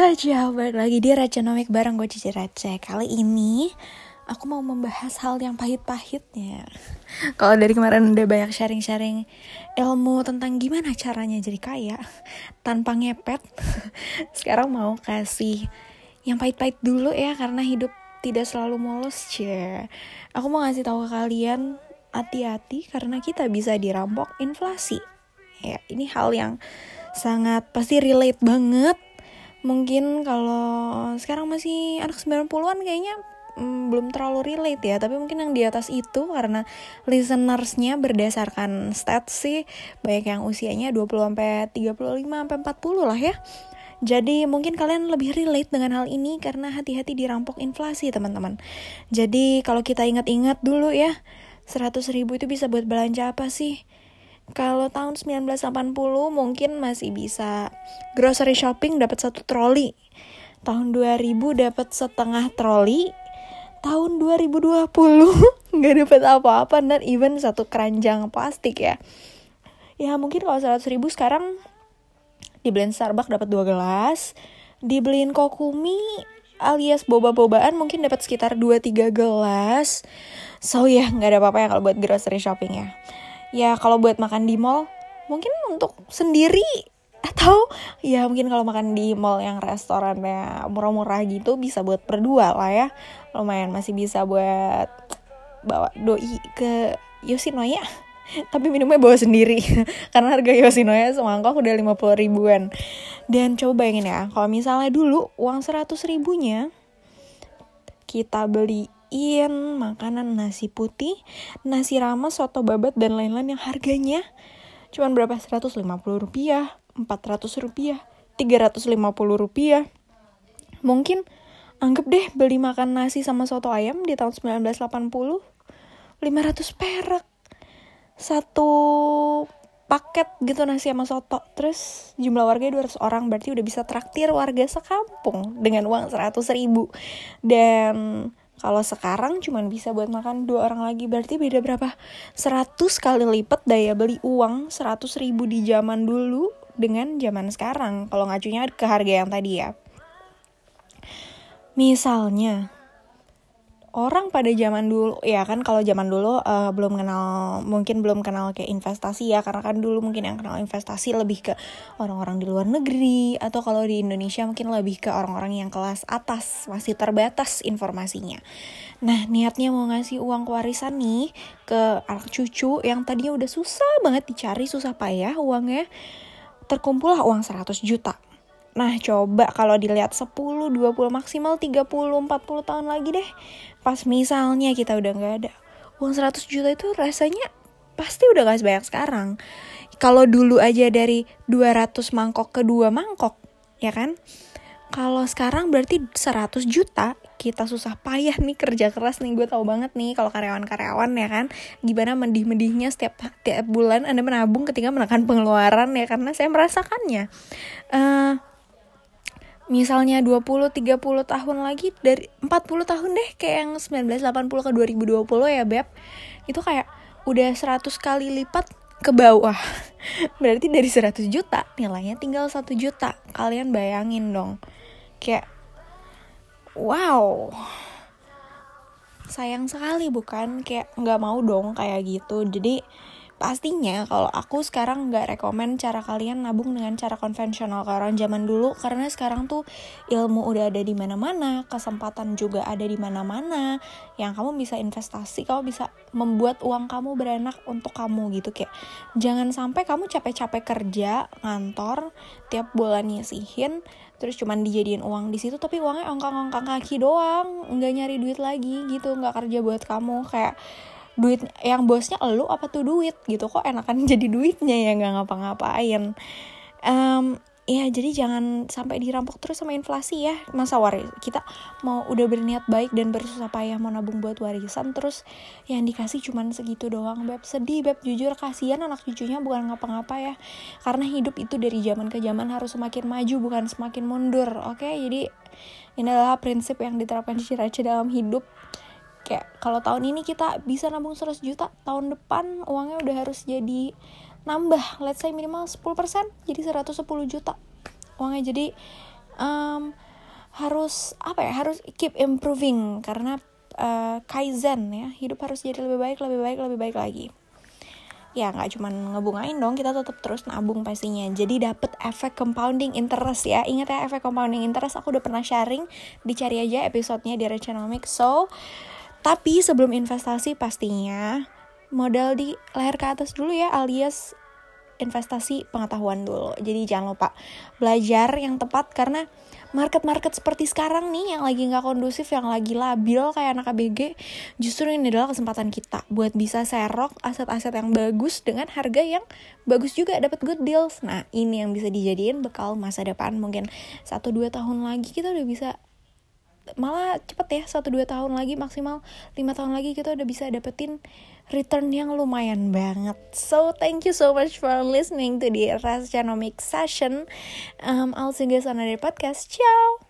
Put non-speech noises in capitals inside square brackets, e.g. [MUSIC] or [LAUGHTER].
Taja, balik lagi di Rajanomik bareng gue Cici Raja Kali ini aku mau membahas hal yang pahit-pahitnya. [LAUGHS] Kalau dari kemarin udah banyak sharing-sharing ilmu tentang gimana caranya jadi kaya Tanpa ngepet [LAUGHS] Sekarang mau kasih yang pahit-pahit dulu ya Karena hidup tidak selalu mulus cie. Aku mau ngasih tahu ke kalian hati-hati karena kita bisa dirampok inflasi. Ya ini hal yang sangat pasti relate banget mungkin kalau sekarang masih anak 90-an kayaknya mm, belum terlalu relate ya tapi mungkin yang di atas itu karena listenersnya berdasarkan stats sih banyak yang usianya 20 sampai 35 sampai 40 lah ya jadi mungkin kalian lebih relate dengan hal ini karena hati-hati dirampok inflasi teman-teman. Jadi kalau kita ingat-ingat dulu ya, 100 ribu itu bisa buat belanja apa sih? Kalau tahun 1980 mungkin masih bisa grocery shopping dapat satu troli. Tahun 2000 dapat setengah troli. Tahun 2020 [LAUGHS] nggak dapat apa-apa dan even satu keranjang plastik ya. Ya mungkin kalau 100 ribu sekarang dibeliin Starbucks dapat dua gelas, dibeliin Kokumi alias boba-bobaan mungkin dapat sekitar 2-3 gelas. So ya yeah, nggak ada apa-apa ya kalau buat grocery shopping ya ya kalau buat makan di mall mungkin untuk sendiri. Atau ya mungkin kalau makan di mall yang restorannya murah-murah gitu bisa buat berdua lah ya. Lumayan masih bisa buat bawa doi ke Yoshinoya. Tapi minumnya bawa sendiri [LAUGHS] karena harga Yoshinoya semangkok udah 50 ribuan. Dan coba bayangin ya kalau misalnya dulu uang 100 ribunya kita beli beliin makanan nasi putih, nasi rames, soto babat, dan lain-lain yang harganya cuma berapa? 150 rupiah, 400 rupiah, 350 rupiah. Mungkin anggap deh beli makan nasi sama soto ayam di tahun 1980 500 perak satu paket gitu nasi sama soto terus jumlah warga 200 orang berarti udah bisa traktir warga sekampung dengan uang 100 ribu dan kalau sekarang cuma bisa buat makan dua orang lagi berarti beda berapa? 100 kali lipat daya beli uang 100 ribu di zaman dulu dengan zaman sekarang. Kalau ngacunya ke harga yang tadi ya. Misalnya orang pada zaman dulu ya kan kalau zaman dulu uh, belum kenal mungkin belum kenal kayak investasi ya karena kan dulu mungkin yang kenal investasi lebih ke orang-orang di luar negeri atau kalau di Indonesia mungkin lebih ke orang-orang yang kelas atas masih terbatas informasinya. Nah niatnya mau ngasih uang warisan nih ke anak cucu yang tadinya udah susah banget dicari susah payah uangnya terkumpul lah uang 100 juta Nah, coba kalau dilihat 10, 20, maksimal 30, 40 tahun lagi deh. Pas misalnya kita udah nggak ada. Uang 100 juta itu rasanya pasti udah gak sebanyak sekarang. Kalau dulu aja dari 200 mangkok ke 2 mangkok, ya kan? Kalau sekarang berarti 100 juta kita susah payah nih kerja keras nih gue tau banget nih kalau karyawan-karyawan ya kan gimana mendih-mendihnya setiap tiap bulan anda menabung ketika menekan pengeluaran ya karena saya merasakannya uh, misalnya 20-30 tahun lagi dari 40 tahun deh kayak yang 1980 ke 2020 ya Beb. Itu kayak udah 100 kali lipat ke bawah. [LAUGHS] Berarti dari 100 juta nilainya tinggal 1 juta. Kalian bayangin dong. Kayak wow. Sayang sekali bukan? Kayak nggak mau dong kayak gitu. Jadi pastinya kalau aku sekarang nggak rekomen cara kalian nabung dengan cara konvensional kayak orang zaman dulu karena sekarang tuh ilmu udah ada di mana-mana kesempatan juga ada di mana-mana yang kamu bisa investasi kamu bisa membuat uang kamu beranak untuk kamu gitu kayak jangan sampai kamu capek-capek kerja ngantor tiap bulan nyisihin terus cuman dijadiin uang di situ tapi uangnya ongkang-ongkang kaki doang nggak nyari duit lagi gitu nggak kerja buat kamu kayak duit yang bosnya elu apa tuh duit gitu. Kok enakan [LAUGHS] jadi duitnya ya nggak ngapa-ngapain. Um, ya jadi jangan sampai dirampok terus sama inflasi ya. Masa waris kita mau udah berniat baik dan bersusah payah mau nabung buat warisan terus yang dikasih cuman segitu doang beb. Sedih beb. Jujur kasihan anak cucunya bukan ngapa-ngapa ya. Karena hidup itu dari zaman ke zaman harus semakin maju bukan semakin mundur oke? Okay? jadi ini adalah prinsip yang diterapkan di Ciraca dalam hidup kayak kalau tahun ini kita bisa nabung 100 juta tahun depan uangnya udah harus jadi nambah let's say minimal 10% jadi 110 juta uangnya. Jadi um, harus apa ya harus keep improving karena uh, kaizen ya hidup harus jadi lebih baik lebih baik lebih baik lagi. Ya nggak cuman ngebungain dong kita tetap terus nabung pastinya. Jadi dapet efek compounding interest ya. Ingat ya efek compounding interest aku udah pernah sharing dicari aja episodenya di Rechanomic so tapi sebelum investasi pastinya modal di leher ke atas dulu ya alias investasi pengetahuan dulu. Jadi jangan lupa belajar yang tepat karena market-market seperti sekarang nih yang lagi nggak kondusif, yang lagi labil kayak anak ABG, justru ini adalah kesempatan kita buat bisa serok aset-aset yang bagus dengan harga yang bagus juga dapat good deals. Nah ini yang bisa dijadiin bekal masa depan mungkin satu dua tahun lagi kita udah bisa malah cepet ya satu dua tahun lagi maksimal lima tahun lagi kita udah bisa dapetin return yang lumayan banget. So thank you so much for listening to the Rasjanomic session. Um, I'll see you guys on another podcast. Ciao